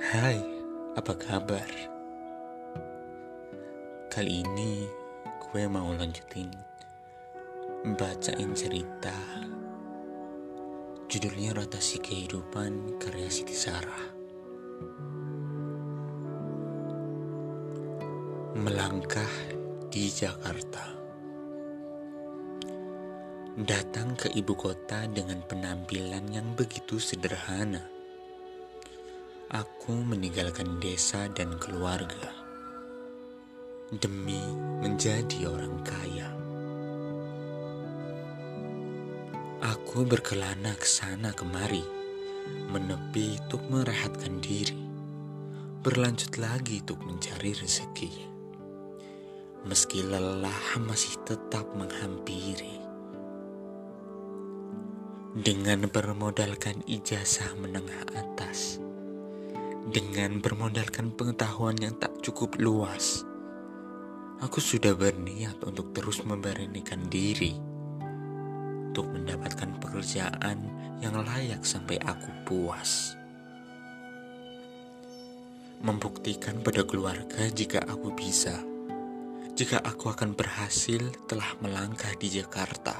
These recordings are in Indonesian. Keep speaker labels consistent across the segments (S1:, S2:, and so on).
S1: Hai, apa kabar? Kali ini gue mau lanjutin bacain cerita judulnya Rotasi Kehidupan karya Siti Sarah. Melangkah di Jakarta. Datang ke ibu kota dengan penampilan yang begitu sederhana aku meninggalkan desa dan keluarga demi menjadi orang kaya. Aku berkelana ke sana kemari, menepi untuk merehatkan diri, berlanjut lagi untuk mencari rezeki. Meski lelah masih tetap menghampiri. Dengan bermodalkan ijazah menengah atas, dengan bermodalkan pengetahuan yang tak cukup luas, aku sudah berniat untuk terus memberanikan diri untuk mendapatkan pekerjaan yang layak sampai aku puas. Membuktikan pada keluarga jika aku bisa, jika aku akan berhasil telah melangkah di Jakarta.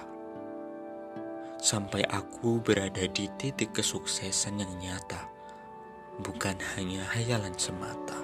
S1: Sampai aku berada di titik kesuksesan yang nyata bukan hanya hayalan semata.